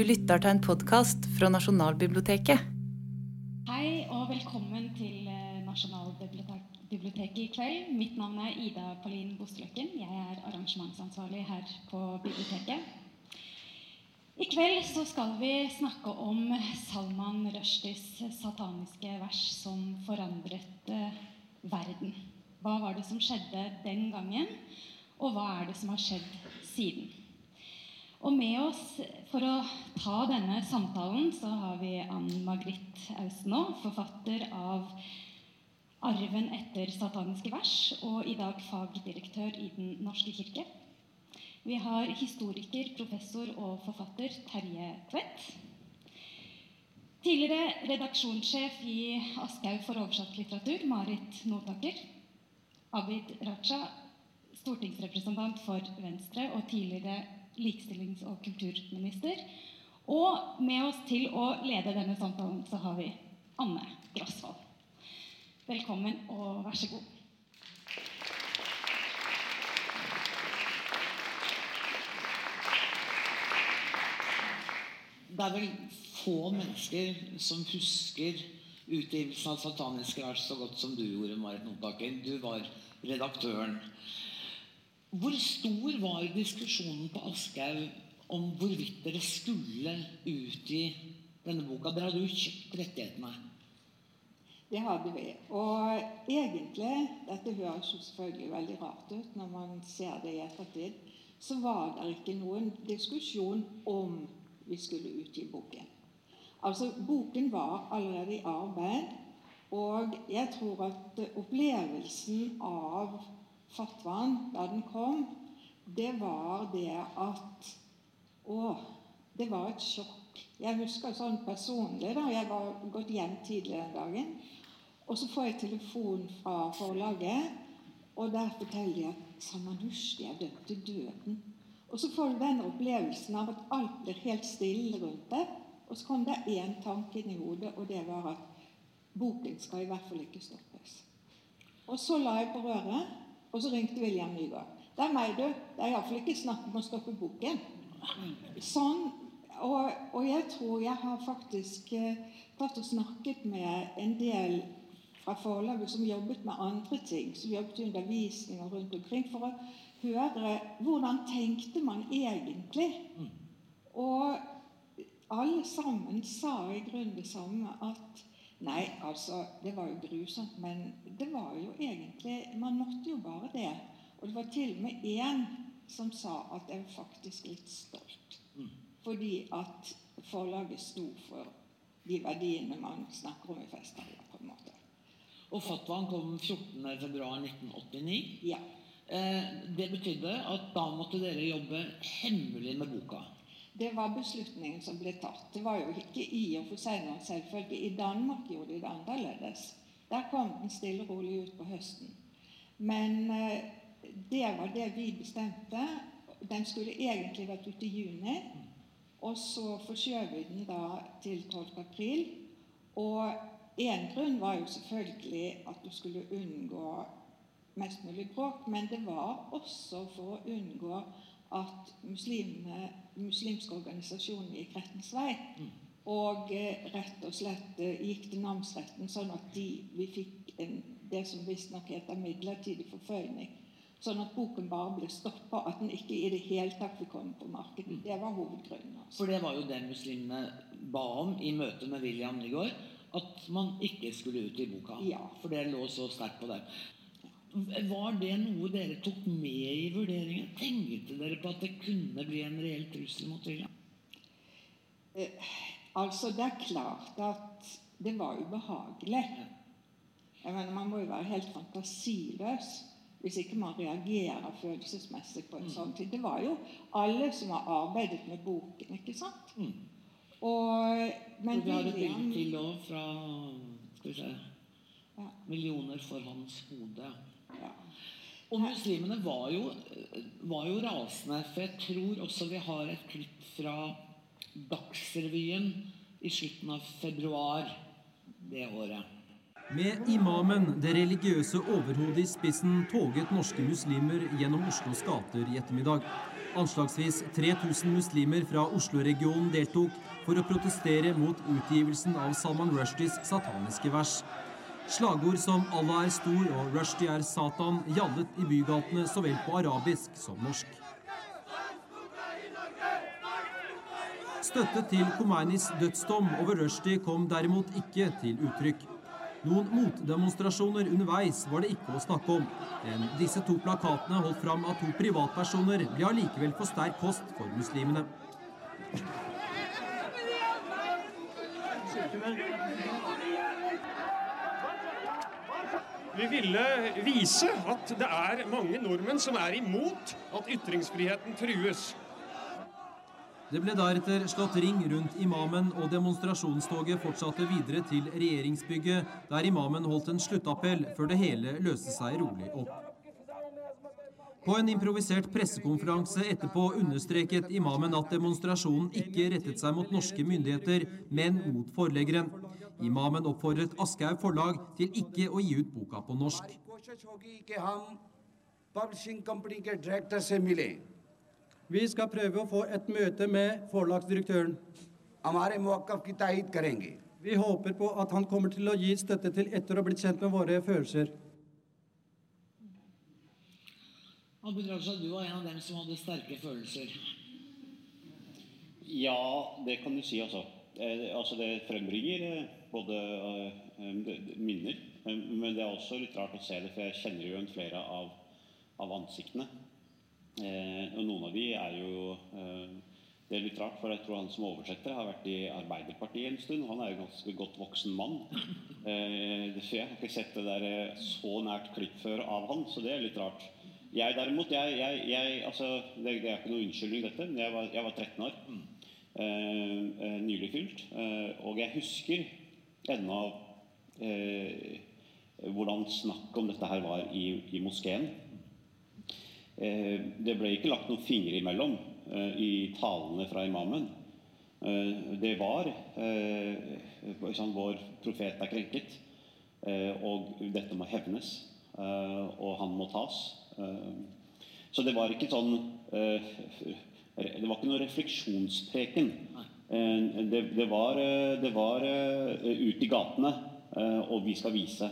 Du lytter til en podkast fra Nasjonalbiblioteket. Hei og velkommen til eh, Nasjonalbiblioteket i kveld. Mitt navn er Ida Paulin Bosteløkken. Jeg er arrangementsansvarlig her på biblioteket. I kveld så skal vi snakke om Salman Rushdies sataniske vers som forandret eh, verden. Hva var det som skjedde den gangen, og hva er det som har skjedd siden? Og med oss for å ta denne samtalen så har vi Ann Margrit Austenå, forfatter av 'Arven etter sataniske vers', og i dag fagdirektør i Den norske kirke. Vi har historiker, professor og forfatter Terje Tvedt. Tidligere redaksjonssjef i Aschehoug for oversatt litteratur, Marit Notaker. Abid Raja, stortingsrepresentant for Venstre og tidligere likestillings- og kulturminister. Og med oss til å lede denne samtalen så har vi Anne Grasvold. Velkommen og vær så god. Det er vel få mennesker som husker utgivelsen av Sataniske vers så godt som du gjorde, Marit Notaker. Du var redaktøren. Hvor stor var diskusjonen på Aschehoug om hvorvidt dere skulle utgi denne boka? Dere hadde jo kjøpt rettighetene. Det hadde vi. Og egentlig, dette høres jo selvfølgelig veldig rart ut når man ser det i ettertid, så var det ikke noen diskusjon om vi skulle utgi boken. Altså, Boken var allerede i arbeid, og jeg tror at opplevelsen av fatwaen da den kom, det var det at Å, det var et sjokk. Jeg husker sånn personlig da, Jeg var gått hjem tidlig den dagen. Og så får jeg telefon fra forlaget, og der forteller de at Salman Rushdie er dømt til døden. Og så får du den opplevelsen av at alt blir helt stille rundt det. Og så kom det én tanke inn i hodet, og det var at boken skal i hvert fall ikke stoppes. Og så la jeg på røret, og så ringte William Nygaard. Det er meg, du. Det er iallfall ikke snakk om å stoppe boken. Sånn, og, og, jeg tror jeg har faktisk eh, tatt og snakket med en del fra forlaget som jobbet med andre ting, som jobbet i undervisning og rundt omkring, for å høre hvordan tenkte man egentlig. Og alle sammen sa i grunnen det samme at Nei, altså, det var jo grusomt, men det var jo egentlig Man måtte jo bare det. Og det var til og med én som sa at jeg var faktisk litt stolt. Fordi at forlaget sto for de verdiene man snakker om i festtaler, på en måte. Og fatwaen kom 14.2.1989. Ja. Eh, det betydde at da måtte dere jobbe hemmelig med boka. Det var beslutningen som ble tatt. Det var jo ikke i og for seg noen selvfølge. I Danmark gjorde de det annerledes. Der kom den stille og rolig ut på høsten. Men eh, det var det vi bestemte. Den skulle egentlig vært ute i juni. Og så forskjøv vi den da til 12. april. Og én grunn var jo selvfølgelig at du skulle unngå mest mulig bråk, men det var også for å unngå at muslimene, muslimske organisasjoner gikk rettens vei. Og eh, rett og slett eh, gikk til namsretten, sånn at de, vi fikk en, det som visstnok heter midlertidig forføyning. Sånn at boken bare ble stoppa, at den ikke i det hele tatt fikk komme på markedet. Det var hovedgrunnen. Altså. For det var jo det muslimene ba om i møte med William Nygaard. At man ikke skulle ut i boka. Ja. For det lå så sterkt på dem. Var det noe dere tok med i vurderingen? Tenkte dere på at det kunne bli en reell trussel mot William? Eh, altså, det er klart at det var ubehagelig. Jeg mener, Man må jo være helt fantasiløs hvis ikke man reagerer følelsesmessig på en Mm. sånn tid. Det var jo alle som har arbeidet med boken, ikke sant? Mm. Og, men vi har et bilde til òg fra skal vi se, Ja. Millioner for hans hode. Og muslimene var jo, var jo rasende, for jeg tror også vi har et klipp fra Dagsrevyen i slutten av februar det året. Med imamen, det religiøse overhodet i spissen, toget norske muslimer gjennom Oslos gater i ettermiddag. Anslagsvis 3000 muslimer fra Oslo-regionen deltok for å protestere mot utgivelsen av Salman Rushdies sataniske vers. Slagord som 'Allah er stor' og 'Rushdie er Satan' gjallet i bygatene så vel på arabisk som norsk. Støtte til Khomeinis dødsdom over Rushdie kom derimot ikke til uttrykk. Noen motdemonstrasjoner underveis var det ikke å snakke om. Men disse to plakatene holdt fram av to privatpersoner ble allikevel for sterk kost for muslimene. Vi ville vise at det er mange nordmenn som er imot at ytringsfriheten trues. Det ble deretter slått ring rundt imamen, og demonstrasjonstoget fortsatte videre til regjeringsbygget, der imamen holdt en sluttappell før det hele løste seg rolig opp. På en improvisert pressekonferanse etterpå understreket imamen at demonstrasjonen ikke rettet seg mot norske myndigheter, men mot forleggeren. Imamen oppfordret Aschehoug forlag til ikke å gi ut boka på norsk. Vi skal prøve å få et møte med forlagsdirektøren. Vi håper på at han kommer til å gi støtte til etter å ha blitt kjent med våre følelser. Abid Raja, du var en av dem som hadde sterke følelser. Ja, det kan du si, altså. Eh, altså det frembringer eh, både eh, minner, men det er også litt rart å se det, for jeg kjenner jo igjen flere av, av ansiktene. Eh, og noen av de er jo eh, Det er litt rart, for jeg tror han som oversetter har vært i Arbeiderpartiet en stund. Han er jo ganske godt voksen mann. Eh, jeg har ikke sett det der så nært klipp før av han, så det er litt rart. Jeg derimot, jeg, jeg, jeg altså, det, det er ikke noe unnskyldning dette, men jeg var, jeg var 13 år. Eh, eh, nylig fylt. Eh, og jeg husker ennå hvordan snakk om dette her var i, i moskeen. Det ble ikke lagt noen fingre imellom i talene fra imamen. Det var sånn, Vår profet er krenket, og dette må hevnes. og han må tas. Så det var ikke sånn Det var ikke noe refleksjonspreken. Eh, det, det var, eh, det var eh, ut i gatene, og vi skal vise.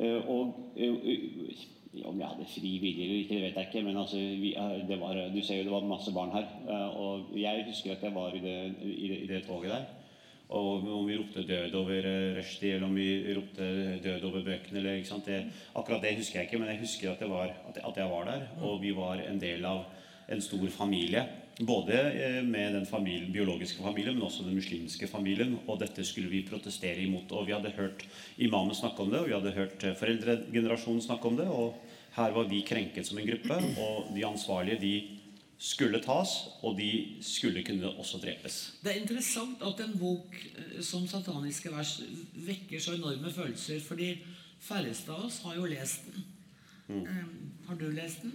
Og eh, om jeg hadde fri vilje eller ikke, det vet jeg ikke. Men altså, vi, det var, du ser jo det var masse barn her. Og jeg husker at jeg var i det, i det, i det toget der. Og om vi ropte 'død over Rushdie', eller om vi ropte 'død over bøkene', eller? Det, akkurat det husker jeg ikke, men jeg husker at, var, at jeg var der. Og vi var en del av en stor familie. Både eh, med den familien, biologiske familien, men også den muslimske familien. Og dette skulle vi protestere imot. Og vi hadde hørt imamen snakke om det, og vi hadde hørt eh, foreldregenerasjonen snakke om det. Og her var vi krenket som en gruppe, og de ansvarlige de skulle tas, og de skulle kunne også drepes. Det er interessant at en bok eh, som 'Sataniske vers' vekker så enorme følelser, fordi færreste av oss har jo lest den. Eh, har du lest den?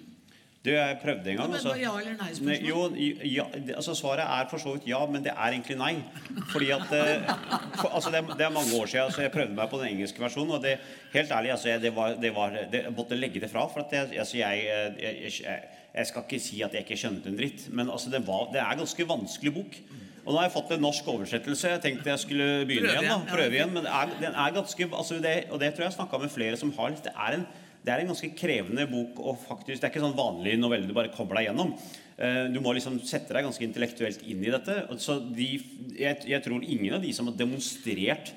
Du, jeg prøvde en gang. Altså. ja eller nei spørsmål? Jo, ja, altså Svaret er for så vidt ja, men det er egentlig nei. Fordi at eh, for, altså det, er, det er mange år siden altså jeg prøvde meg på den engelske versjonen. Og det, helt ærlig, altså, jeg, det var, det var, det, jeg måtte legge det fra. For at jeg, altså, jeg, jeg, jeg, skal ikke si at jeg ikke skjønte en dritt, men altså, det, var, det er en ganske vanskelig bok. Og nå har jeg fått en norsk oversettelse. Jeg tenkte jeg skulle begynne Prøve igjen. da, prøve igjen, Men det er, den er ganske altså det, Og det tror jeg jeg snakka med flere som har det er en det er en ganske krevende bok. og faktisk, Det er ikke sånn vanlig novelle du bare kommer deg gjennom. Eh, Du må liksom sette deg ganske intellektuelt inn i dette. Så de, jeg, jeg tror ingen av de som har demonstrert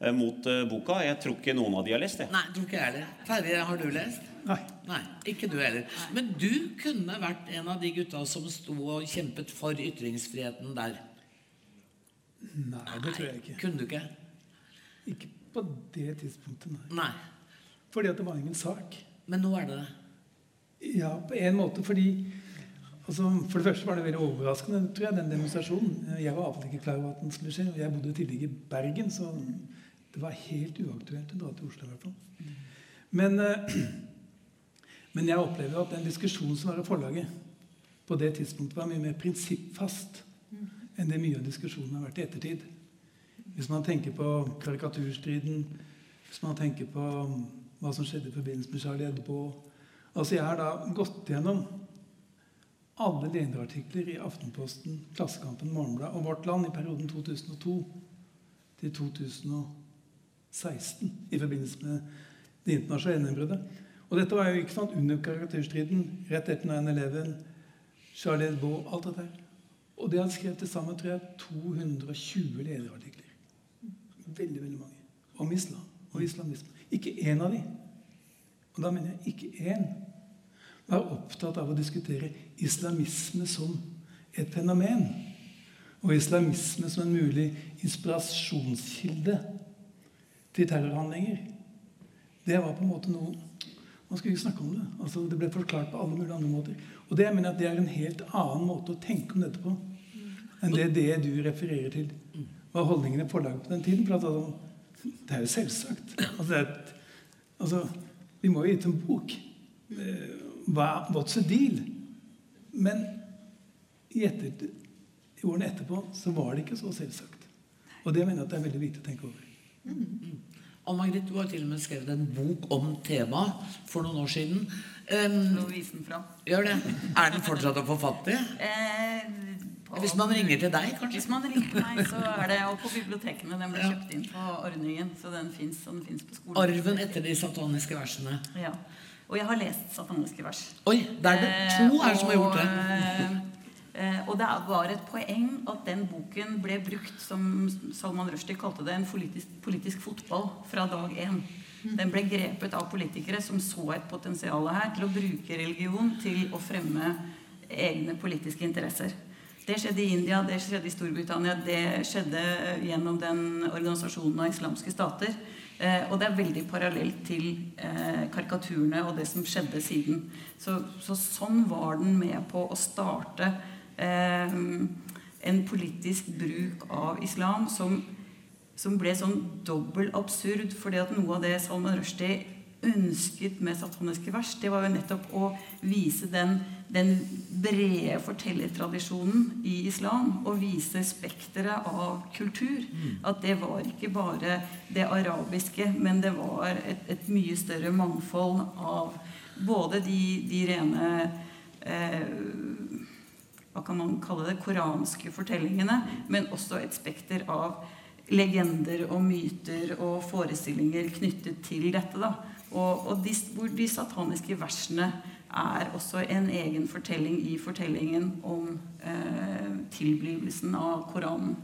eh, mot eh, boka, jeg tror ikke noen av de har lest det. Nei, tror ikke jeg heller. Terje, har du lest? Nei. Nei, Ikke du heller. Men du kunne vært en av de gutta som sto og kjempet for ytringsfriheten der. Nei, det tror jeg ikke. Kunne du ikke? Ikke på det tidspunktet, nei. Nei. Fordi at det var ingen sak. Men nå er det det. Ja, på en måte fordi altså, For det første var det veldig overraskende, tror jeg, den demonstrasjonen. Jeg var iallfall ikke klar over at den skulle skje. og Jeg bodde tidligere i Bergen, så det var helt uaktuelt å dra til Oslo. i hvert fall. Men, eh, men jeg opplever at den diskusjonen som var i forlaget på det tidspunktet, var mye mer prinsippfast enn det mye av diskusjonen har vært i ettertid. Hvis man tenker på karikaturstriden, hvis man tenker på hva som skjedde i forbindelse med Charlie Edbo. Altså Jeg har da gått gjennom alle lederartikler i Aftenposten, Klassekampen, Morgenbladet og Vårt Land i perioden 2002 til 2016 i forbindelse med det internasjonale gjennombruddet. Og dette var jo ikke sant under karakterstriden, rett etter 9-11, Charlie Edbo, alt dette her. Og det han skrevet til sammen tror jeg, 220 lederartikler. Veldig, veldig mange. Om islam og islamisme. Ikke én av de, og da mener jeg ikke én, var opptatt av å diskutere islamisme som et fenomen. Og islamisme som en mulig inspirasjonskilde til terrorhandlinger. Det var på en måte noe Man skulle ikke snakke om det. Altså, det ble forklart på alle mulige andre måter. Og det jeg mener at det er en helt annen måte å tenke om dette på enn det, det du refererer til var holdningene forlaget på den tiden. For at, altså, det er jo selvsagt. Altså, det er et, altså, vi må jo gi ut en bok. Eh, hva, what's the deal? Men i, etter, i årene etterpå så var det ikke så selvsagt. Og det mener jeg at det er veldig viktig å tenke over. Mm. Ann Margrit, du har til og med skrevet en bok om temaet for noen år siden. Um, vise den fram. Gjør det. Er den fortsatt å få fatt i? Eh, Hvis man ringer til deg, kanskje? Hvis man ringer til meg, så er det og på bibliotekene. Den ble kjøpt inn på ordningen, så den fins på skolen. Arven etter de sataniske versene. Ja. Og jeg har lest sataniske vers. Oi, det er det to her som har gjort det. Eh, og det var et poeng at den boken ble brukt, som Salman Rushdie kalte det, en politisk, politisk fotball fra dag én. Den ble grepet av politikere som så et potensial her til å bruke religion til å fremme egne politiske interesser. Det skjedde i India, det skjedde i Storbritannia, det skjedde gjennom den organisasjonen av islamske stater. Eh, og det er veldig parallelt til eh, karikaturene og det som skjedde siden. Så, så, sånn var den med på å starte eh, en politisk bruk av islam som, som ble sånn dobbel absurd, fordi at noe av det Salman Rushdie ønsket med sataniske vers, det var jo nettopp å vise den, den brede fortellertradisjonen i islam. Og vise spekteret av kultur. At det var ikke bare det arabiske, men det var et, et mye større mangfold av både de, de rene eh, Hva kan man kalle det? Koranske fortellingene, men også et spekter av legender og myter og forestillinger knyttet til dette. da og, og de, hvor de sataniske versene er også en egen fortelling i fortellingen om eh, tilblivelsen av Koranen.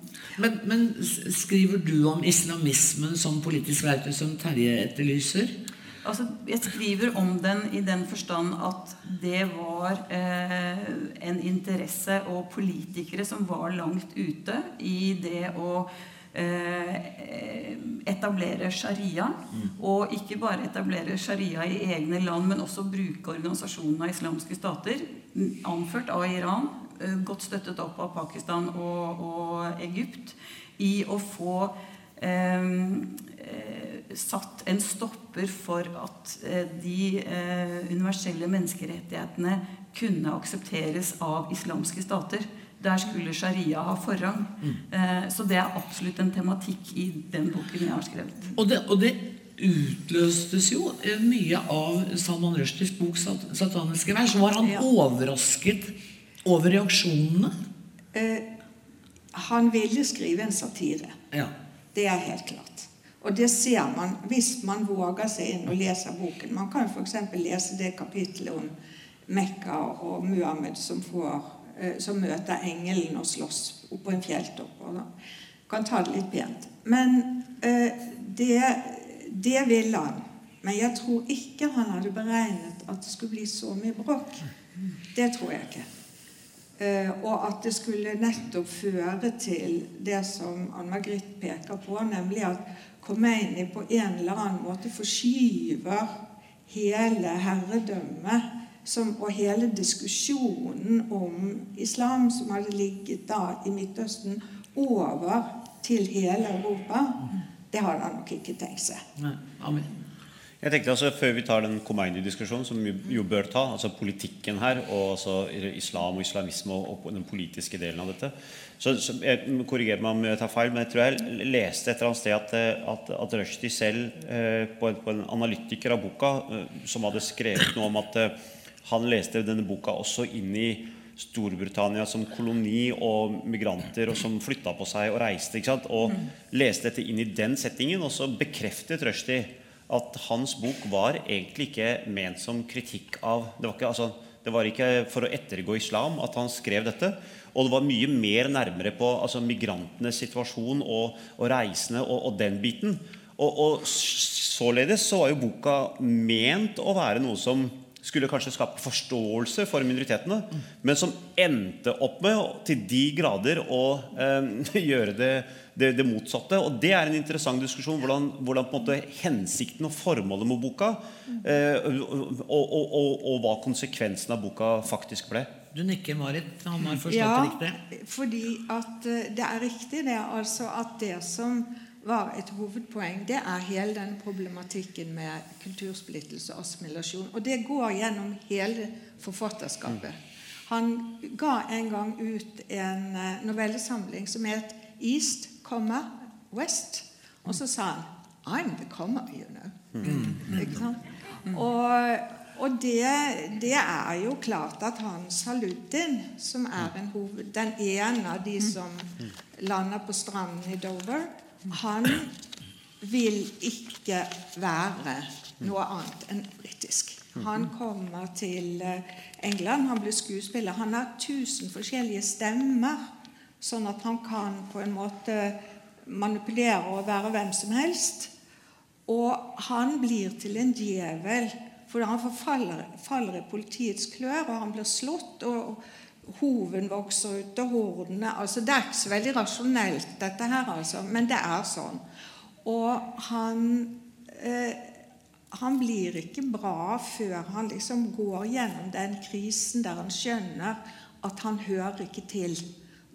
Men, men, skriver du om islamismen som politisk verktøy, som Terje etterlyser? Altså, jeg skriver om den i den forstand at det var eh, en interesse og politikere som var langt ute i det å etablere sharia. Og ikke bare etablere sharia i egne land, men også bruke organisasjonen av islamske stater, anført av Iran, eh, godt støttet opp av Pakistan og, og Egypt, i å få eh, satt en stopper for at eh, de eh, universelle menneskerettighetene kunne aksepteres av islamske stater. Der skulle sharia ha forrang. Mm. så det er absolutt en tematikk i den boken jeg har skrevet. Og det, og det utløstes jo eh, mye av Salman Rushdies bok 'Sataniske vers'. Var han ja. overrasket over reaksjonene? Eh, han ville skrive en satire. Ja. Det er helt klart. Og det ser man hvis man våger seg inn og leser boken. Man kan f.eks. lese det kapittelet om Mekka og Muhammed som får Eh, som møter engelen og slåss oppå en fjelltopp. og kan ta det litt pent. Men eh, det, det vil han. Men jeg tror ikke han hadde beregnet at det skulle bli så mye bråk. Det tror jeg ikke. Eh, og at det skulle nettopp føre til det som Ann Margrit peker på, nemlig at Khomeini på en eller annen måte forskyver hele herredømmet som, og hele diskusjonen om islam som hadde ligget da i Midtøsten, over til hele Europa, det hadde han nok ikke tenkt seg. Nei. Amen. Jeg tenkte altså, Før vi tar den Khomeini-diskusjonen, som vi jo bør ta, altså politikken her, og altså islam og islamisme og, den politiske delen av dette så, så jeg Korriger meg om jeg tar feil, men jeg tror jeg leste et eller annet sted at, at, at Rushdie selv, eh, på, en, på, en, analytiker av boka, eh, som hadde skrevet noe om at eh, han leste denne boka også inn i Storbritannia som koloni og migranter og som flytta på seg og reiste. ikke sant? Og leste dette inn i den settingen. Og så bekreftet Rushdie at hans bok var egentlig ikke ment som kritikk av Det var ikke, altså, det var ikke for å ettergå islam at han skrev dette. Og det var mye mer nærmere på altså, migrantenes situasjon og, og reisende og, og, den biten. Og, og således så var jo boka ment å være noe som skulle kanskje skape forståelse for minoritetene, men som endte opp med til de grader å eh, gjøre det, det, det, motsatte. Og det er en interessant diskusjon. Hvordan, hvordan på en måte hensikten og formålet med boka eh, og, og, og, og, hva konsekvensen av boka faktisk ble. Du nikker, Marit. Han har forstått ja, det riktig? fordi at eh, det er riktig det altså at det som var et hovedpoeng, det er hele den problematikken med kultursplittelse og assimilasjon. Og det går gjennom hele forfatterskapet. Han ga en gang ut en eh, novellesamling som het 'East, West'. Og så sa han 'I'm the comma, you know'. Mm. Ikke sant? Og, og det, det, er jo klart at han Saluddin, som er hoved, den ene av de som lander på stranden i Dover han vil ikke være noe annet enn britisk. Han kommer til eh, England, han blir skuespiller. Han har tusen forskjellige stemmer, sånn at han kan på en måte manipulere og være hvem som helst. Og han blir til en djevel, for han forfaller, faller i politiets klør, og han blir slått. og hoven vokser ut av hornene. Altså, det er ikke så veldig rasjonelt, dette her, altså, men det er sånn. Og han, eh, han blir ikke bra før han liksom går gjennom den krisen der han skjønner at han hører ikke til.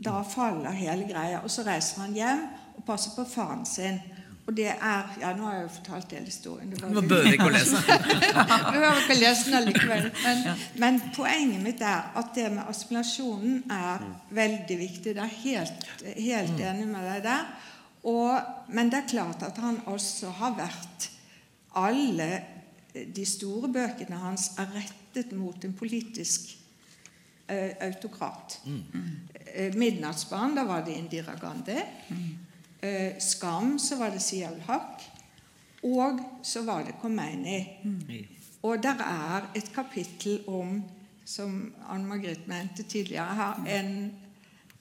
Da faller hele greia. Og så reiser han hjem og passer på faren sin. Og det er Ja, nå har jeg jo fortalt hele historien. Nå behøver vi ikke lese Vi behøver ikke lese den allikevel. Men, men, poenget mitt er at det med assimilasjonen er veldig viktig. Det er helt, helt mm. enig med deg der. Og, men det er klart at han også har vært Alle de store bøkene hans er rettet mot en politisk eh, autokrat. Mm. Uh, 'Midnattsbarn', da var det Indira Gandhi. Mm. Eh, skam så var det Sialhak, Og så var det Khomeini. Mm. Og der er et kapittel om, som Anne Margrethe mente tidligere her, en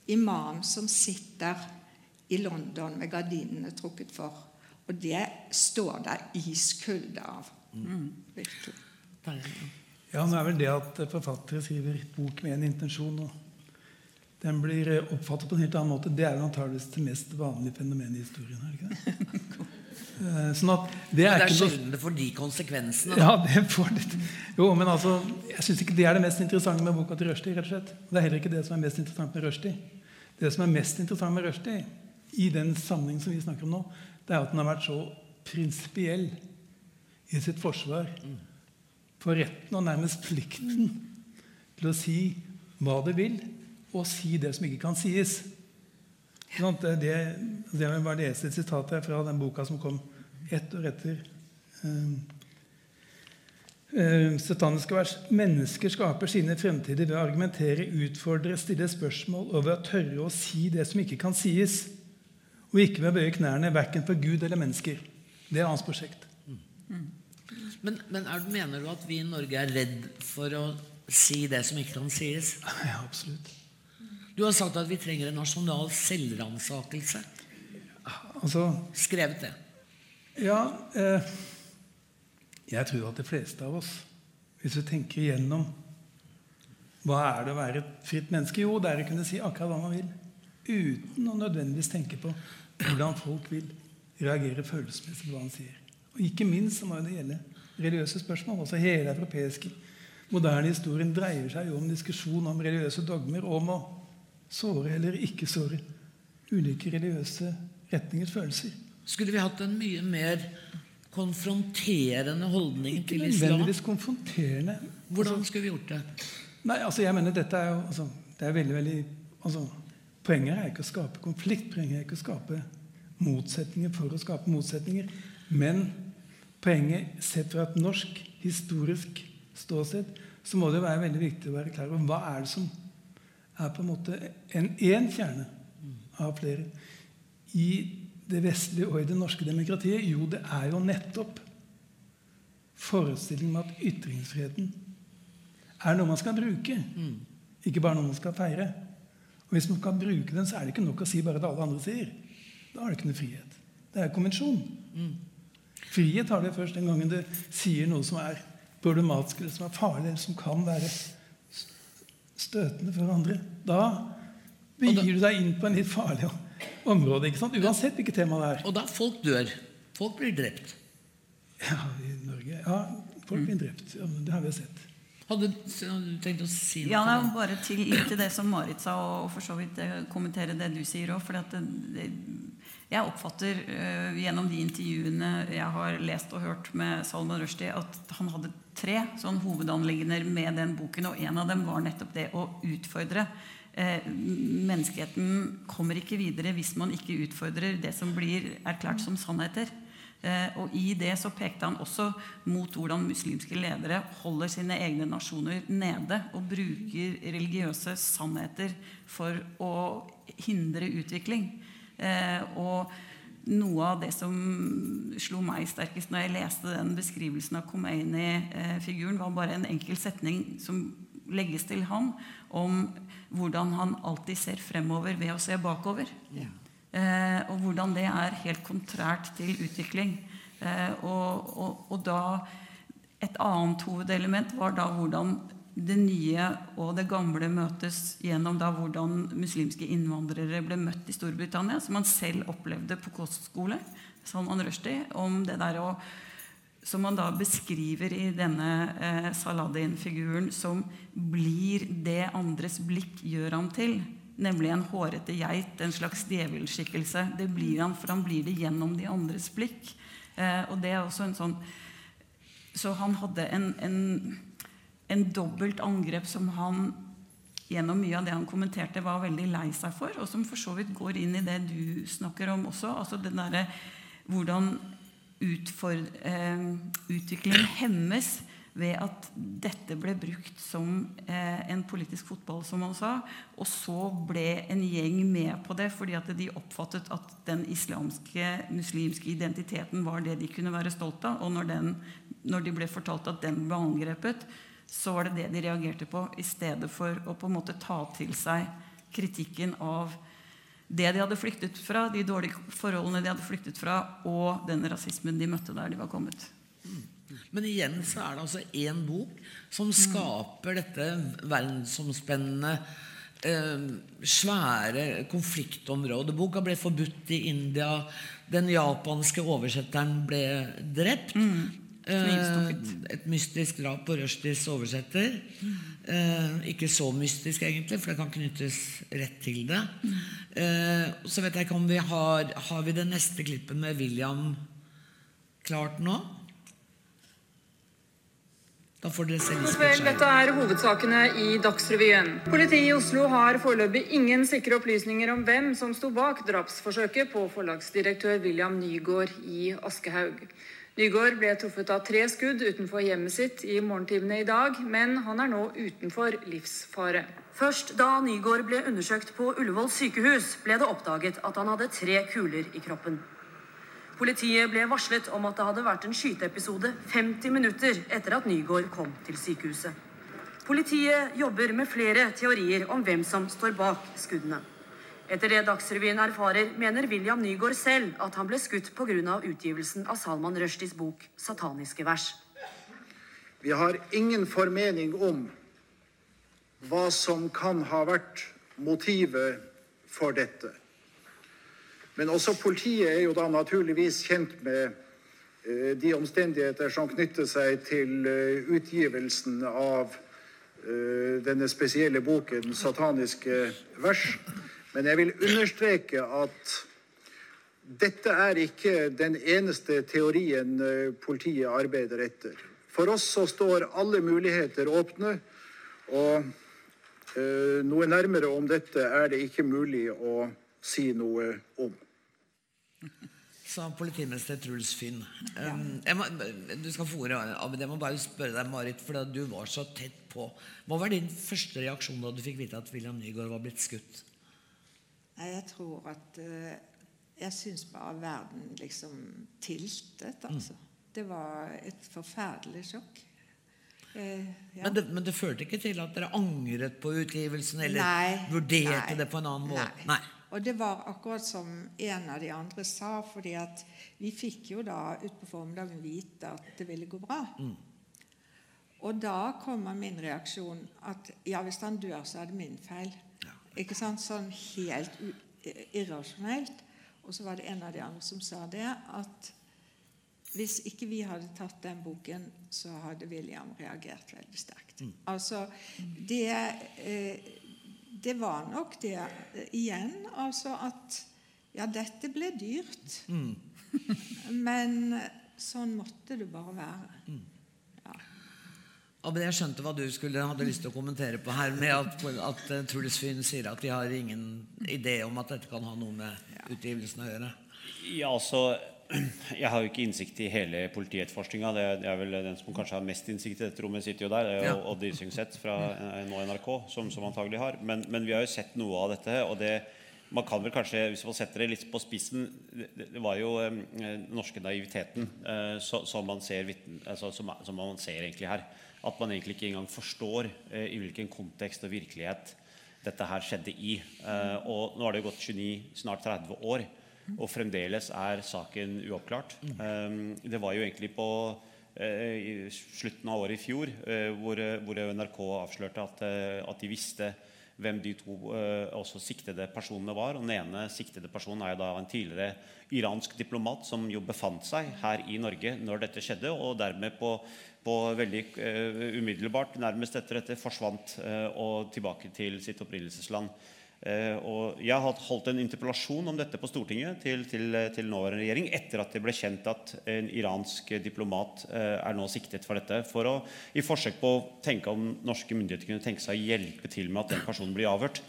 imam som sitter i London med gardinene trukket for. Og det står der iskulde av. Mm. Ja, nå er vel det at forfattere skriver bok med en intensjon. og den blir eh, oppfattet på en helt annen måte. Det er jo antakeligvis det mest vanlige fenomenet i historien. er det ikke det? Eh, sånn at det er, men det er sjelden det får de konsekvensene. Ja, det får det. Jo, men altså, Jeg syns ikke det er det mest interessante med boka til Rushdie. rett og slett. Det er heller ikke det som er mest interessant med Rushdie. Det som er mest interessant med Rushdie, i den sammenheng som vi snakker om nå, det er at den har vært så prinsipiell i sitt forsvar for retten og nærmest plikten til å si hva det vil og si det som ikke kan sies. Det, det, det var bare lese et sitat fra den boka som kom ett år etter uh, uh, sataniske vers. Mennesker skaper sine fremtider ved å argumentere, utfordre, stille spørsmål og ved å tørre å si det som ikke kan sies, og ikke ved å bøye knærne verken for Gud eller mennesker. Det er hans prosjekt. Mm. Men, men er, mener du at vi i Norge er redd for å si det som ikke kan sies? Ja, absolutt. Du har sagt at vi trenger en nasjonal selvransakelse. Altså, Skrevet det. Ja eh, Jeg tror at de fleste av oss, hvis vi tenker igjennom hva er det å være et fritt menneske? Jo, det er å kunne si akkurat hva man vil. Uten å nødvendigvis tenke på hvordan folk vil reagere følelsesmessig på hva han sier. Og ikke minst så må det gjelde religiøse spørsmål. Også hele europeiske moderne historien dreier seg jo om diskusjon om religiøse dogmer. om å såre eller ikke såre ulike religiøse retningers følelser. Skulle vi hatt en mye mer konfronterende holdning til islam? Ikke Nødvendigvis konfronterende. Hvordan altså, skulle vi gjort det? Nei, altså jeg mener dette er jo altså, det er veldig, veldig altså, Poenget er ikke å skape konflikt. Poenget er ikke å skape motsetninger for å skape motsetninger. Men poenget sett fra et norsk historisk ståsted så må det være veldig viktig å være klar over hva er det som er på en måte en én kjerne av flere. I det vestlige og i det norske demokratiet? Jo, det er jo nettopp forestillingen om at ytringsfriheten er noe man skal bruke. Ikke bare noe man skal feire. Og Hvis man kan bruke den, så er det ikke nok å si bare det alle andre sier. Da har det ikke noe frihet. Det er konvensjon. Frihet har det først den gangen du sier noe som er problematisk, eller som er farlig, eller som kan være støtende for andre. Da begir du deg inn på en litt farlig område. ikke sant? Uansett hvilket tema det er. Og da folk dør. Folk blir drept. Ja, i Norge. Ja, folk blir drept. Ja, men det har vi jo sett. Hadde du tenkt å si noe? Ja, det er bare til, litt til det som Marit sa, og for så vidt eh, kommentere det du sier òg. For det, det, jeg oppfatter uh, gjennom de intervjuene jeg har lest og hørt med Salman Rushdie, at han hadde tre sånn hovedanliggender med den boken, og en av dem var nettopp det å utfordre. Eh, menneskeheten kommer ikke videre hvis man ikke utfordrer det som blir erklært som sannheter. Eh, og I det så pekte han også mot hvordan muslimske ledere holder sine egne nasjoner nede og bruker religiøse sannheter for å hindre utvikling. Eh, og noe av det som slo meg sterkest når jeg leste den beskrivelsen av Khomeini-figuren, var bare en enkel setning som legges til ham om hvordan han alltid ser fremover ved å se bakover. Ja. Eh, og hvordan det er helt kontrært til utvikling. Eh, og, og, og da Et annet hovedelement var da hvordan det nye og det gamle møtes gjennom da hvordan muslimske innvandrere ble møtt i Storbritannia, som han selv opplevde på kostskole, Salman Rushdie, om det der å som man da beskriver i denne eh, Saladin-figuren, som blir det andres blikk gjør ham til. Nemlig en hårete geit, en slags djevelskikkelse. Det blir han, for han blir det gjennom de andres blikk. Eh, og det er også en sånn Så han hadde en, en en dobbelt angrep som han gjennom mye av det han kommenterte, var veldig lei seg for, og som for så vidt går inn i det du snakker om også. altså den der, Hvordan eh, utviklingen hemmes ved at dette ble brukt som eh, en politisk fotball, som han sa. Og så ble en gjeng med på det fordi at de oppfattet at den islamske, muslimske identiteten var det de kunne være stolt av. Og når, den, når de ble fortalt at den ble angrepet, så var det det de reagerte på, i stedet for å på en måte ta til seg kritikken av det de hadde flyktet fra, de dårlige forholdene de hadde flyktet fra, og den rasismen de møtte der de var kommet. Men igjen så er det altså én bok som skaper dette verdensomspennende eh, svære konfliktområdet. Boka ble forbudt i India. Den japanske oversetteren ble drept. Mm. Eh, et mystisk drap på Rushdies oversetter. Eh, ikke så mystisk, egentlig, for det kan knyttes rett til det. Eh, så vet jeg ikke om vi har Har vi det neste klippet med William klart nå? Da får dere se Vel, dette er hovedsakene i Dagsrevyen. Politiet i Oslo har foreløpig ingen sikre opplysninger om hvem som sto bak drapsforsøket på forlagsdirektør William Nygaard i Aschehoug. Nygaard ble truffet av tre skudd utenfor hjemmet sitt i morgentimene i dag, men han er nå utenfor livsfare. Først da Nygaard ble undersøkt på Ullevål sykehus, ble det oppdaget at han hadde tre kuler i kroppen. Politiet ble varslet om at det hadde vært en skyteepisode 50 minutter etter at Nygaard kom til sykehuset. Politiet jobber med flere teorier om hvem som står bak skuddene. Etter det Dagsrevyen erfarer, mener William Nygaard selv at han ble skutt pga. utgivelsen av Salman Rushdies bok 'Sataniske vers'. Vi har ingen formening om hva som kan ha vært motivet for dette. Men også politiet er jo da naturligvis kjent med eh, de omstendigheter som knytter seg til eh, utgivelsen av eh, denne spesielle boken 'Sataniske vers'. Men jeg vil understreke at dette er ikke den eneste teorien eh, politiet arbeider etter. For oss så står alle muligheter åpne, og uh, noe nærmere om dette er det ikke mulig å si noe om. sa politimester Truls Finn. Um, jeg må, du skal få ordet, Abid. Jeg må bare spørre deg, Marit, for du var så tett på. Hva var din første reaksjon da du fikk vite at William Nygaard var blitt skutt? Nei, Jeg tror at eh, Jeg syns bare verden liksom tiltet, altså. Det var et forferdelig sjokk. Eh, ja. Men, det, men det førte ikke til at dere angret på utgivelsen, eller Nei, vurderte nei, det på en annen måte? Nei. Og det var akkurat som en av de andre sa, fordi at vi fikk jo da utpå formiddagen vite at det ville gå bra. Mm. Og da kommer min reaksjon at ja, hvis han dør, så er det min feil. Ikke sant? Sånn helt irrasjonelt. Og så var det en av de andre som sa det, at hvis ikke vi hadde tatt den boken, så hadde William reagert veldig sterkt. Altså, det eh, det var nok det eh, igjen, altså at Ja, dette ble dyrt. Mm. Men sånn måtte det bare være. Abid, jeg skjønte hva du skulle, hadde lyst til å kommentere på her, med at, at eh, Truls Fyn sier at de har ingen idé om at dette kan ha noe med utgivelsen å gjøre. Ja, altså Jeg har jo ikke innsikt i hele politietterforskninga. Det er vel den som kanskje har mest innsikt i dette rommet, sitter jo der. Ja. Og Odd Isungseth fra eh, nå NRK, som, som antagelig har. Men, men vi har jo sett noe av dette. og det man kan vel kanskje, Hvis man setter det litt på spissen Det, det var jo eh, den norske naiviteten eh, så, som, man ser, altså, som, som man ser egentlig her. At man egentlig ikke engang forstår eh, i hvilken kontekst og virkelighet dette her skjedde i. Eh, og Nå har det gått 29, snart 30 år, og fremdeles er saken uoppklart. Eh, det var jo egentlig på i slutten av året i fjor hvor, NRK avslørte at de visste hvem de to eh, også siktede personene var. Og Den ene siktede personen er jo da en tidligere iransk diplomat som jo befant seg her i Norge når dette skjedde, og dermed på, på veldig eh, umiddelbart, nærmest etter dette, forsvant eh, og tilbake til sitt opprinnelsesland. Eh, og jeg har holdt en interpellasjon om dette på Stortinget til, til, til nåværende regjering etter at det ble kjent at en iransk diplomat eh, er nå siktet for dette. For å, I forsøk på å tenke om norske myndigheter kunne tenke seg å hjelpe til med at den personen blir avhørt.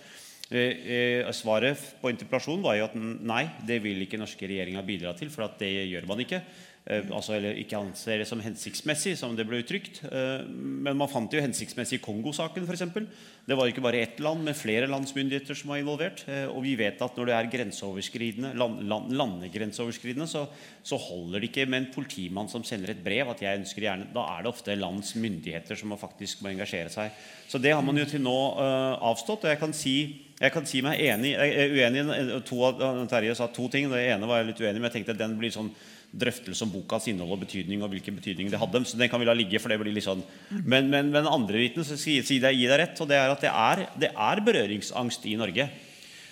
Eh, svaret på interpellasjonen var jo at nei, det vil ikke norske regjeringa bidra til, for det gjør man ikke. Eh, altså, eller ikke anser det som hensiktsmessig, som det ble uttrykt. Eh, men man fant det jo hensiktsmessig i Kongo-saken, f.eks. Det var ikke bare ett land, men flere landsmyndigheter som var involvert. Eh, og vi vet at når det er grenseoverskridende, land, land, landegrenseoverskridende, så, så holder det ikke med en politimann som sender et brev. at jeg ønsker gjerne, Da er det ofte lands myndigheter som faktisk må engasjere seg. Så det har man jo til nå uh, avstått. og jeg kan si jeg kan si meg enig uenig to av Terje sa to ting. Det ene var jeg litt uenig i, men jeg tenkte at den blir sånn drøftelse om bokas innhold og betydning og hvilken betydning det hadde. Så den kan vi la ligge, for det blir litt sånn. Men, men, men andre biten så sier si deg, gi deg rett, og det er at det er, det er berøringsangst i Norge.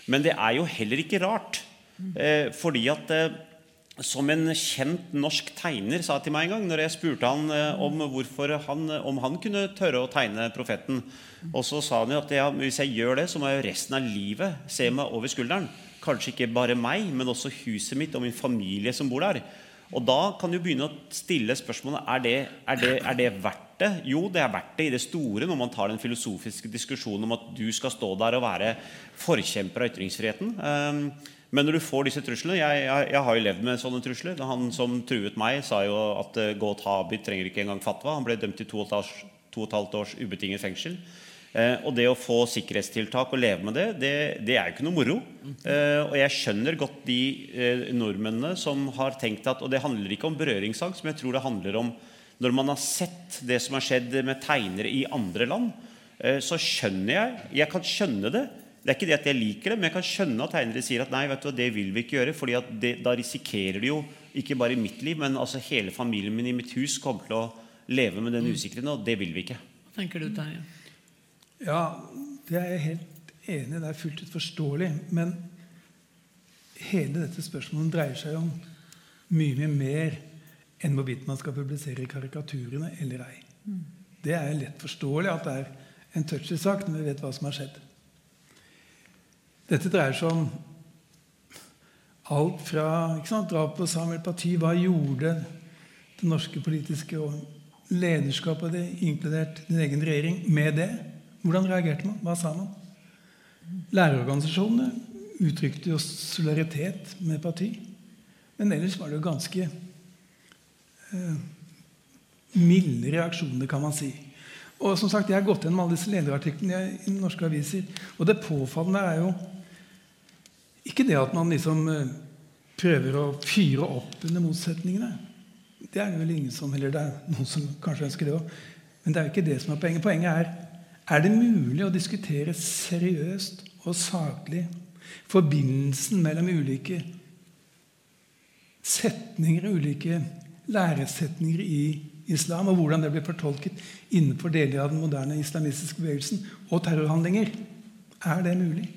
Men det er jo heller ikke rart. Eh, fordi at eh, som en kjent norsk tegner sa til meg en gang når jeg spurte han eh, om hvorfor han, om han kunne tørre å tegne profeten. Og så sa han jo at ja, hvis jeg gjør det, så må jeg resten av livet se meg over skulderen. Kanskje ikke bare meg, men også huset mitt og min familie som bor der. Og da kan du begynne å stille spørsmålet er det, er det, er det verdt det. Jo, det er verdt det i det store når man tar den filosofiske diskusjonen om at du skal stå der og være forkjemper av ytringsfriheten. Um, men når du får disse truslene jeg, jeg, jeg har jo levd med sånne trusler. Han som truet meg, sa jo at uh, gå og ta Abid trenger ikke engang fatwa. Han ble dømt til to og et halvt års ubetinget fengsel. Eh, og det å få sikkerhetstiltak og leve med det, det, det er jo ikke noe moro. Eh, og jeg skjønner godt de eh, nordmennene som har tenkt at Og det handler ikke om berøringsangst, men jeg tror det handler om når man har sett det som har skjedd med tegnere i andre land, så skjønner jeg Jeg kan skjønne det. Det er ikke det at jeg liker det, men jeg kan skjønne at tegnere sier at nei, vet du, det vil vi ikke gjøre. at da risikerer de jo ikke bare i mitt liv, men altså hele familien min i mitt hus kommer til å leve med den usikkerheten, og det vil vi ikke. Hva tenker du, Terje? Ja, det er jeg helt enig i. Det er fullt ut forståelig. Men hele dette spørsmålet dreier seg om mye, mye mer enn hvorvidt man skal publisere karikaturene eller ei. Det er lett forståelig at det er en touchy sak når vi vet hva som har skjedd. Dette dreier seg om alt fra sant, drap på Samuel Paty. Hva gjorde det norske politiske og lederskapet, det, inkludert din egen regjering, med det? Hvordan reagerte man? Hva sa man? Lærerorganisasjonene uttrykte jo solidaritet med parti. Men ellers var det jo ganske eh, milde reaksjoner, kan man si. Og som sagt, Jeg har gått gjennom alle disse lederartiklene i norske aviser. Og det påfallende er jo ikke det at man liksom eh, prøver å fyre opp under motsetningene. Det er vel ingen som Eller det er noen som kanskje ønsker det òg. Men det er jo ikke det som er poenget. Poenget er er det mulig å diskutere seriøst og saklig forbindelsen mellom ulike setninger, ulike læresetninger i islam, og hvordan det blir fortolket innenfor deler av den moderne islamistiske bevegelsen, og terrorhandlinger. Er det mulig?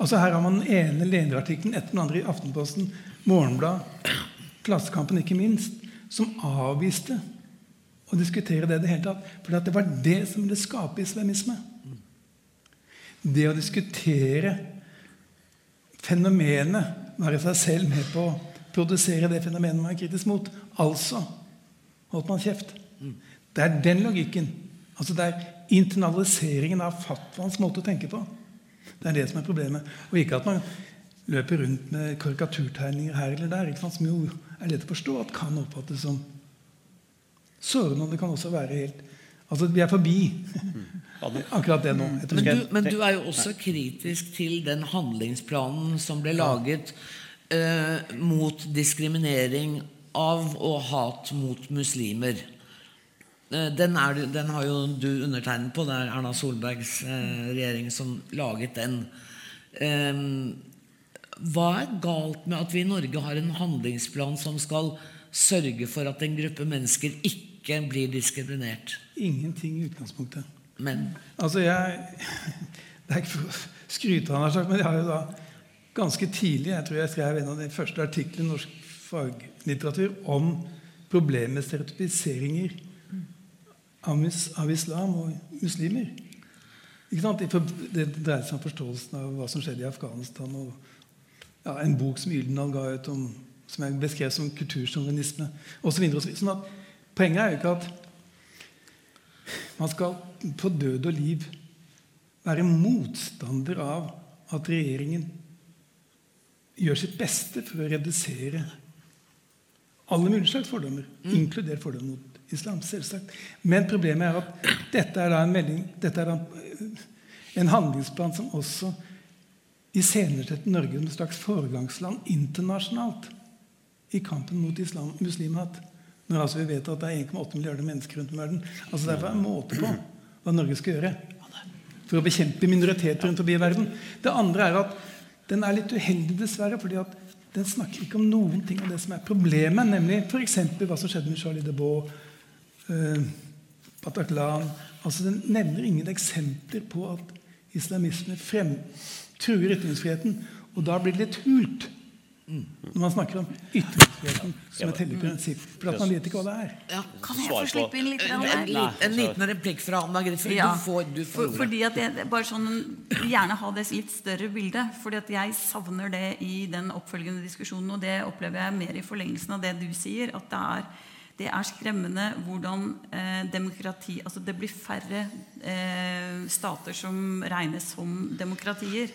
Altså Her har man den ene lederartikkelen etter den andre i Aftenposten, Morgenblad, Klassekampen ikke minst, som avviste å diskutere det i det hele tatt. For det var det som ville skape islamisme. Det å diskutere fenomenet være seg selv med på å produsere det fenomenet man er kritisk mot. Altså holdt man kjeft. Det er den logikken. Altså Det er internaliseringen av fatwaens måte å tenke på. Det er det som er problemet. Og ikke at man løper rundt med karikaturtegninger her eller der, som jo er lett å forstå at kan oppfattes som sårende. Og det kan også være helt Altså, vi er forbi akkurat det nå. Men du, men du, er jo også kritisk til den handlingsplanen som ble laget eh, mot diskriminering av og hat mot muslimer. Eh, den, er, den, har jo du undertegnet på. Det er Erna Solbergs eh, regjering som laget den. Eh, hva er galt med at vi i Norge har en handlingsplan som skal sørge for at en gruppe mennesker ikke ikke blir diskriminert? Ingenting i utgangspunktet. Men? Altså, jeg Det er ikke for å skryte av men jeg har jo da ganske tidlig Jeg tror jeg skrev en av de første artiklene i norsk faglitteratur om problemet med stereotypiseringer av, av, islam og muslimer. Ikke sant? Det dreier seg om forståelsen av hva som skjedde i Afghanistan. og ja, En bok som Yldenal ga ut, om, som jeg beskrev som kultursjåvinisme osv. Sånn at Poenget er jo ikke at man skal på død og liv være motstander av at regjeringen gjør sitt beste for å redusere alle mulige slags fordommer, mm. inkludert fordommer mot islam. selvsagt. Men problemet er at dette er da en, melding, dette er da en handlingsplan som også iscenesetter Norge som et slags foregangsland internasjonalt i kampen mot islam, muslimhat. Når altså vi vet at det er 1,8 milliarder mennesker rundt om i verden. Altså Derfor er det en måte på hva Norge skal gjøre for å bekjempe minoriteter rundt omkring i verden. Det andre er at den er litt uheldig, dessverre. fordi at den snakker ikke om noen ting av det som er problemet, nemlig f.eks. hva som skjedde med Charlie de Beau, eh, altså Den nevner ingen eksempler på at islamisme frem, truer ytringsfriheten. Og da blir det litt hult når man snakker om ytringsfriheten som et hellig prinsipp. For at man vet ikke hva det er. Ja, kan jeg få slippe inn litt? En, en, en liten replikk fra Anna Griff. Ja, du får, du får for, fordi at jeg bare sånn, gjerne ha det litt større bildet. fordi at jeg savner det i den oppfølgende diskusjonen. Og det opplever jeg mer i forlengelsen av det du sier. at det er det er skremmende hvordan eh, demokrati Altså det blir færre eh, stater som regnes som demokratier.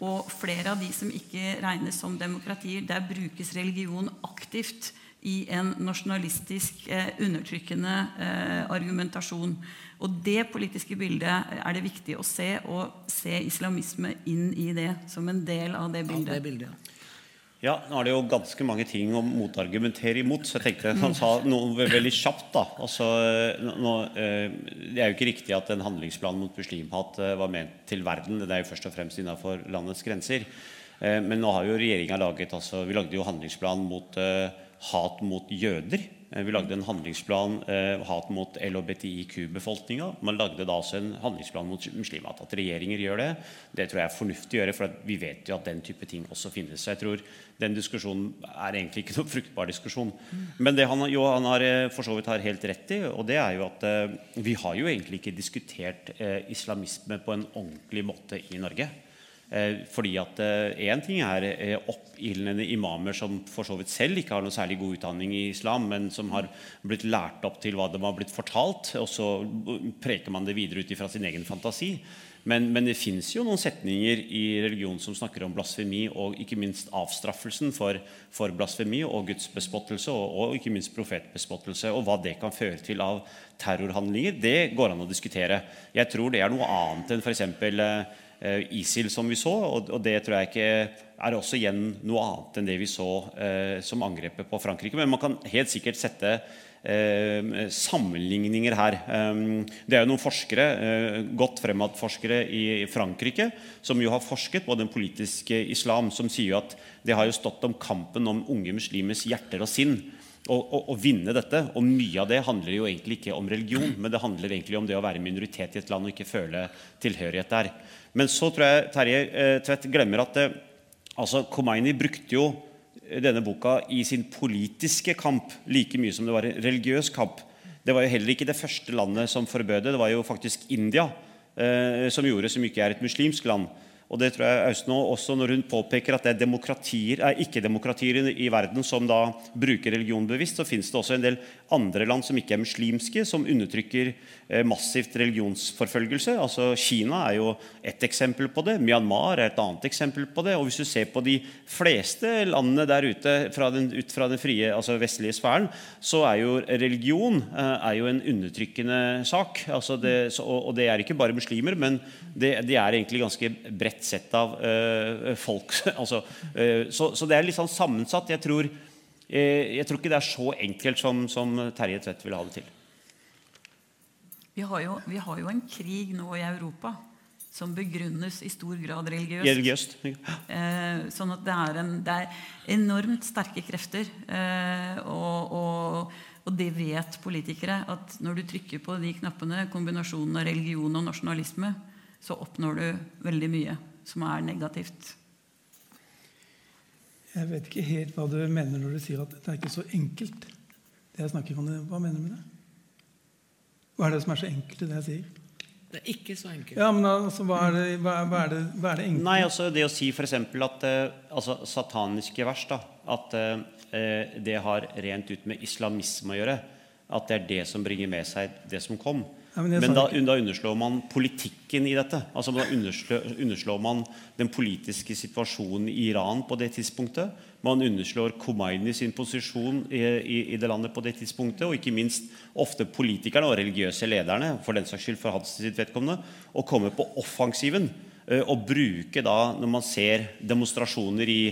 Og flere av de som ikke regnes som demokratier, der brukes religion aktivt i en nasjonalistisk, eh, undertrykkende eh, argumentasjon. Og det politiske bildet er det viktig å se, og se islamisme inn i det som en del av det bildet. Ja, det bildet ja. Nå er det jo ganske mange ting å motargumentere imot, så jeg tenkte han sa noe veldig kjapt. da. Altså, nå, eh, det er jo ikke riktig at en handlingsplan mot muslimhat eh, var ment til verden. Det er jo først og fremst innenfor landets grenser. Eh, men nå har jo regjeringa laget altså, Vi lagde jo handlingsplan mot hat mot jøder. Eh, vi lagde en handlingsplan eh, hat mot LHBTIQ-befolkninga. Man lagde da også en handlingsplan mot muslimer. At regjeringer gjør det, det tror jeg er fornuftig å gjøre. For vi vet jo at den type ting også finnes. Så jeg tror den diskusjonen er egentlig ikke noe fruktbar diskusjon. Men det han, jo, han har eh, for så vidt har helt rett i, og det er jo at eh, vi har jo egentlig ikke diskutert eh, islamisme på en ordentlig måte i Norge. Eh, fordi at Én ting er eh, oppildnende imamer som for så vidt selv ikke har noe særlig god utdanning i islam, men som har blitt lært opp til hva de har blitt fortalt, og så preker man det videre ut ifra sin egen fantasi. Men, men det fins jo noen setninger i religion som snakker om blasfemi, og ikke minst avstraffelsen for, for blasfemi og gudsbespottelse, og, og, ikke minst profetbespottelse, og hva det kan føre til av terrorhandlinger. Det går an å diskutere. Jeg tror det er noe annet enn f.eks. Eh, ISIL, som vi så. Og, det tror jeg ikke er også igjen noe annet enn det vi så eh, som angrepet på Frankrike. Men man kan helt sikkert sette eh, sammenligninger her. Det er jo noen forskere, eh, godt fremadforskere i Frankrike som jo har forsket på den politiske islam, som sier at det har jo stått om kampen om unge muslimers hjerter og sinn. Å vinne dette. Og mye av det handler jo egentlig ikke om religion, men det handler egentlig om det å være minoritet i et land og ikke føle tilhørighet der. Men så tror jeg Terje eh, Tvedt glemmer at eh, altså Khomeini brukte jo denne boka i sin politiske kamp like mye som det var en religiøs kamp. Det var jo heller ikke det første landet som forbød det. Det var jo faktisk India eh, som gjorde, som ikke er et muslimsk land. Og det tror jeg Austnå også når hun påpeker at det er demokratier, er ikke-demokratier i verden som da bruker religion bevisst, så finnes det også en del andre land som ikke er muslimske, som undertrykker eh, massivt religionsforfølgelse. Altså Kina er jo ett eksempel på det. Myanmar er et annet eksempel på det. Og hvis du ser på de fleste landene der ute fra den, ut fra den frie, altså vestlige sfæren, så er jo religion eh, er jo en undertrykkende sak. Altså det, og det er ikke bare muslimer, men det, det er egentlig ganske bredt sett av uh, folk. altså, så, så, det er litt sånn sammensatt. Jeg tror, jeg tror, ikke det er så enkelt som, som Terje Tvedt vil ha det til. Vi har, jo, vi har, jo, en krig nå i Europa som begrunnes i stor grad religiøst. religiøst. sånn at det er, en, det er, enormt sterke krefter. og, og og det vet politikere, at når du trykker på de knappene, kombinasjonen av religion og nasjonalisme, så oppnår du veldig mye som er negativt. Jeg vet ikke helt hva du mener når du sier at det er ikke så enkelt. det jeg snakker om. Hva mener du med det? Hva er det som er så enkelt i det jeg sier? Det er ikke så enkelt. Ja, men altså, Hva er det, hva, hva er det, hva er det enkelt? Nei, altså Det å si f.eks. at uh, altså, sataniske vers da, At uh, det har rent ut med islamisme å gjøre. At det er det som bringer med seg det som kom. Ja, men, men da, da, underslår man politikken i dette. Altså Da underslår, underslår, man den politiske situasjonen i Iran på det tidspunktet. Man underslår Khomeini sin posisjon i, i, i, det landet på det tidspunktet. Og ikke minst ofte politikerne og religiøse lederne for den saks skyld for hans sitt vedkommende, å komme på offensiven uh, og bruke da, når man ser demonstrasjoner i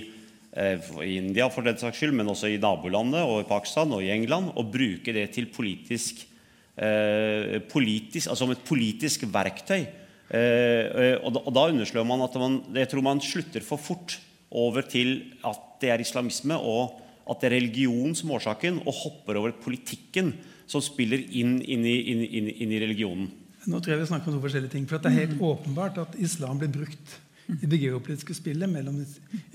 i India for den saks skyld, men også i nabolandet og i Pakistan og i England, og bruke det til politisk Eh, politisk, altså som et politisk verktøy. Eh, eh, og da, og da underslår man at man, jeg tror man slutter for fort over til at det er islamisme og at det er religion som årsaken, og hopper over politikken som spiller inn, inn, i, inn, inn, inn i religionen. Nå tror jeg vi snakker om to forskjellige ting. for Det er helt mm. åpenbart at islam blir brukt i det geopolitiske spillet mellom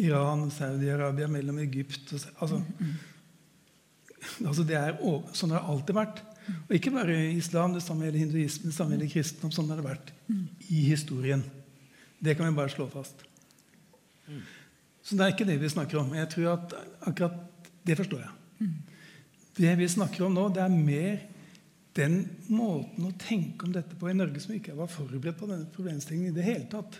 Iran og Saudi-Arabia, mellom Egypt og, altså, mm. altså det er, Sånn har det alltid vært. Og ikke bare islam, det samme gjelder hinduisme, det samme gjelder kristendom. Sånn har det vært i historien. Det kan vi bare slå fast. Så det er ikke det vi snakker om. Jeg tror at akkurat Det forstår jeg. Det vi snakker om nå, det er mer den måten å tenke om dette på i Norge som ikke var forberedt på denne problemstillingen i det hele tatt.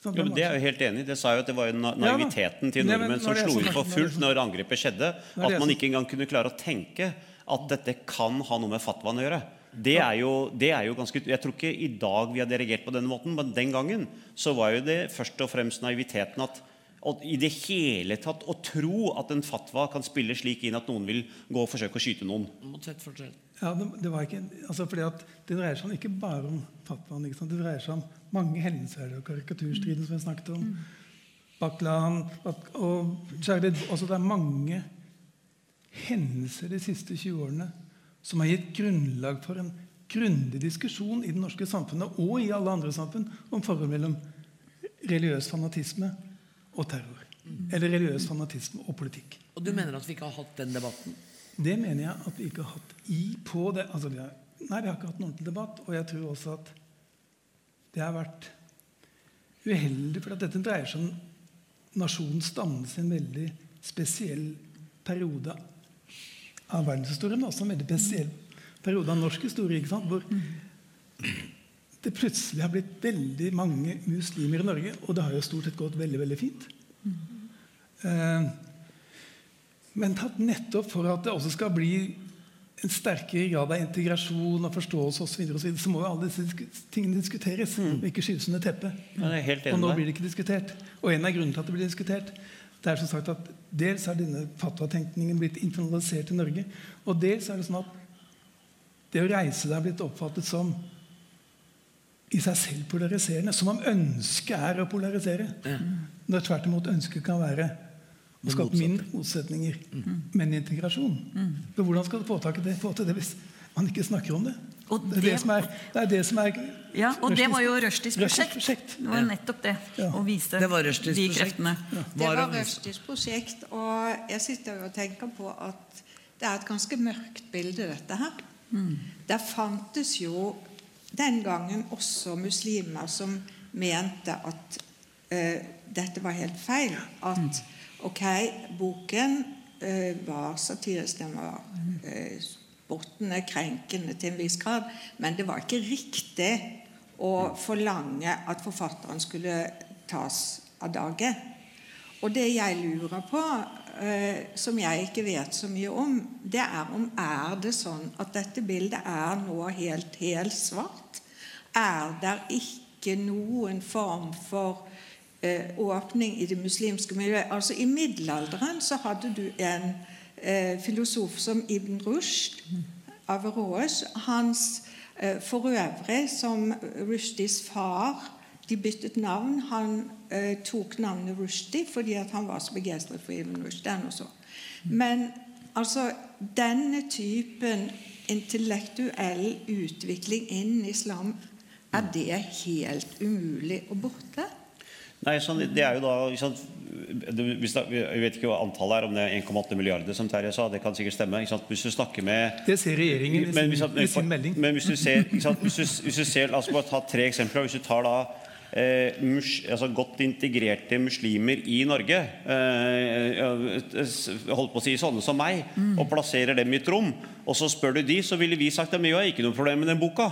Sånn, jo, men Det er jeg helt enig i. Det sa jo at det var jo naiviteten til nordmenn som slo inn for fullt når angrepet skjedde. At man ikke engang kunne klare å tenke at dette kan ha noe med fatwaen å gjøre. Det er, jo, det er jo ganske, Jeg tror ikke i dag vi har reagert på denne måten, men den gangen så var jo det først og fremst naiviteten at og i det hele tatt å tro at en fatwa kan spille slik inn at noen vil gå og forsøke å skyte noen. Ja, det, det, var ikke, altså fordi at det dreier seg ikke bare om fatwaen. Det dreier seg om mange hendelser og karikaturstriden som vi snakket om. Baklan og Charlie, altså Det er mange hendelser de siste 20 årene som har gitt grunnlag for en grundig diskusjon i det norske samfunnet og i alle andre samfunn om forholdet mellom religiøs fanatisme og terror. Eller religiøs fanatisme og politikk. Og du mener at vi ikke har hatt den debatten? Det mener jeg at vi ikke har hatt i på det. Altså, vi har, nei, vi har ikke hatt noen ordentlig debatt. Og jeg tror også at det har vært uheldig, for at dette dreier seg om nasjonens dannelse i en veldig spesiell periode av verdenshistorien. Også en veldig spesiell periode av norsk historie. Hvor det plutselig har blitt veldig mange muslimer i Norge. Og det har jo stort sett gått veldig, veldig fint. Eh, men tatt nettopp for at det også skal bli en sterkere grad av integrasjon og forståelse og så, videre, og så, videre, så må jo alle disse tingene diskuteres. og ikke skyves under teppet. Ja, og nå blir det ikke diskutert. Og en av grunnene til at det blir diskutert, det er som sagt at dels har denne fatwa-tenkningen blitt internalisert i Norge, og dels er det sånn at det å reise deg er blitt oppfattet som i seg selv polariserende. Som om ønsket er å polarisere. Når tvert imot ønsket kan være å skape mindre motsetninger, men integrasjon. For hvordan skal du få tak i det, få til det hvis man ikke snakker om det? Og det, er det, er, det er det som er Ja, og det var jo Rushdies prosjekt. prosjekt. Det var nettopp det. Å vise Det var de prosjekt. kreftene. Det var Rushdies prosjekt, og jeg sitter jo og tenker på at det er et ganske mørkt bilde, dette her. Der fantes jo den gangen også muslimer som mente at uh, dette var helt feil. At ok, boken uh, var satirisk, den var eh, er krenkende til en viss grad, men det var ikke riktig å forlange at forfatteren skulle tas av dage. Og det jeg lurer på, eh, som jeg ikke vet så mye om, det er om er det sånn at dette bildet er nå helt svart Er det ikke noen form for eh, åpning i det muslimske miljøet? Altså I middelalderen så hadde du en filosof som Ibn Rushd, av Rås. Hans eh, for øvrig, som Rushdies far de byttet navn. Han eh, tok navnet Rushdie fordi at han var så begeistret for Ibn Rushd. Men altså denne typen intellektuell utvikling innen islam, er det helt umulig å borte? Nei, sånn, det er jo da ikke Jeg vet ikke hva antallet er, om det er 1,8 milliarder, som Terje sa. Det kan sikkert stemme. Hvis du snakker med Det ser regjeringen i sin, men, i sin melding. men hvis du ser? Hvis, du, hvis du ser La oss bare ta tre eksempler. Hvis du tar da eh, mus, altså godt integrerte muslimer i Norge, eh, holdt på å si sånne som meg, og plasserer dem i et rom, og så spør du de, så ville vi sagt at vi har ikke noe problem med den boka.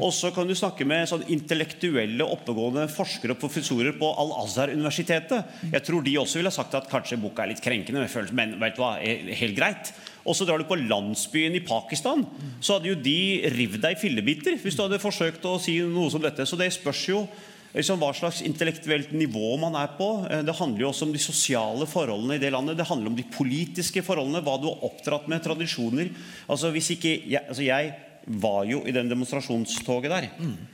Og så kan du snakke med sånn intellektuelle, oppegående forskere og professorer på Al-Azhar-universitetet. Jeg tror de også ville sagt at kanskje boka er litt krenkende, men vet du hva, er helt greit. Og så drar du på landsbyen i Pakistan, så hadde jo de revet deg i fillebiter hvis du hadde forsøkt å si noe som dette. Så det spørs jo liksom, hva slags intellektuelt nivå man er på. Eh, Det handler jo også om de sosiale forholdene i det landet. Det handler om de politiske forholdene, hva du har oppdratt med, tradisjoner. Altså hvis ikke jeg, altså jeg var jo i den demonstrasjonstoget der.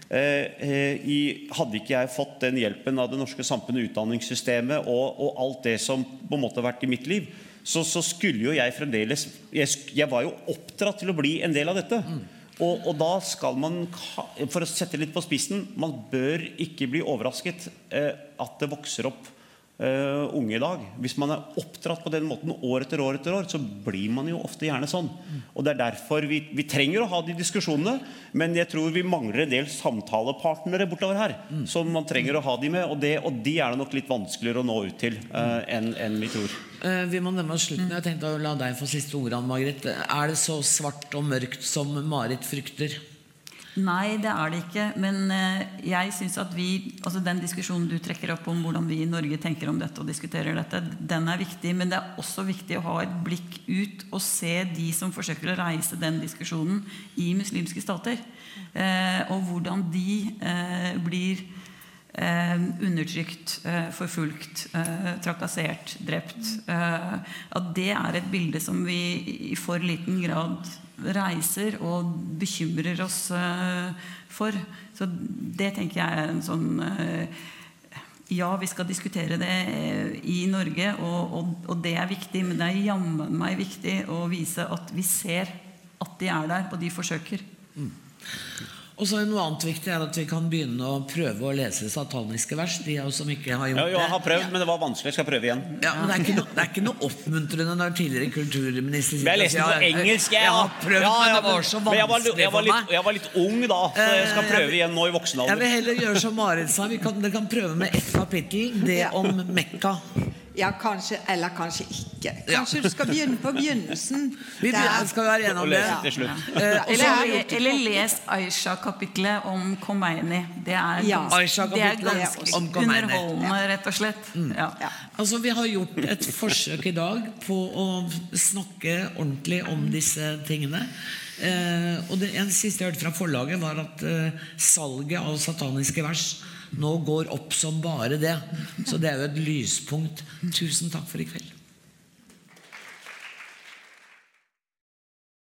Eh, eh, i, hadde ikke jeg fått den hjelpen av det norske samfunnet, utdanningssystemet og, og alt det som på en måte har vært i mitt liv, så, så skulle jo jeg fremdeles jeg, jeg var jo oppdratt til å bli en del av dette. Og, og da skal man, for å sette litt på spissen, man bør ikke bli overrasket eh, at det vokser opp eh, unge i dag. Hvis man er oppdratt på den måten år etter år, etter år, så blir man jo ofte gjerne sånn. Og Det er derfor vi, vi trenger å ha de diskusjonene, men jeg tror vi mangler en del samtalepartnere bortover her. Som man trenger å ha de med, og, det, og de er det nok litt vanskeligere å nå ut til uh, enn en vi tror. Eh, Vi må nærme oss slutten. Jeg tenkte å la deg få siste ordene, Ann Er det så svart og mørkt som Marit frykter? Nei, det er det ikke. Men eh, jeg synes at vi altså Den diskusjonen du trekker opp om hvordan vi i Norge tenker om dette og diskuterer dette, den er viktig. Men det er også viktig å ha et blikk ut og se de som forsøker å reise den diskusjonen i muslimske stater. Eh, og hvordan de eh, blir undertrykt, eh, forfulgt, eh, trakassert, drept. Eh, at det er et bilde som vi i for liten grad reiser og bekymrer oss eh, for. Så det tenker jeg er en sånn eh, ja, vi skal diskutere det eh, i Norge, og, og, og det er viktig. Men det er jammen meg viktig å vise at vi ser at de er der, og de forsøker. Og så er Noe annet viktig er at vi kan begynne å prøve å lese sataniske vers. De av oss som ikke har gjort Ja, jeg har det. prøvd, men det var vanskelig. Jeg skal prøve igjen. Ja, men det er, ikke noe, det er ikke noe oppmuntrende når tidligere kulturminister sier jeg leste den på engelsk, jeg. Jeg har prøvd, Ja, ja, men det var så vanskelig jeg var, var for litt, meg. jeg var litt ung da, så jeg skal Eh, prøve jeg- igjen nå i voksen alder. Jeg vil heller gjøre som Marit sa. Vi kan, dere kan prøve med ett kapittel. Det om Mekka. Ja, kanskje, eller kanskje ikke. Kanskje du skal begynne på begynnelsen. Vi begynner, skal være enige om det. Ja. slutt. Eh, Eller, har vi gjort- eller les Aisha-kapitlet om Khomeini. Det er, Ja. ganske, det er ganske underholdende, rett og slett. Ja. Altså, Vi har gjort et forsøk i dag på å snakke ordentlig om disse tingene. Eh, og det en siste jeg hørte fra forlaget, var at eh, salget av sataniske vers nå går opp som bare det. Så det er jo et lyspunkt. Tusen takk for i kveld.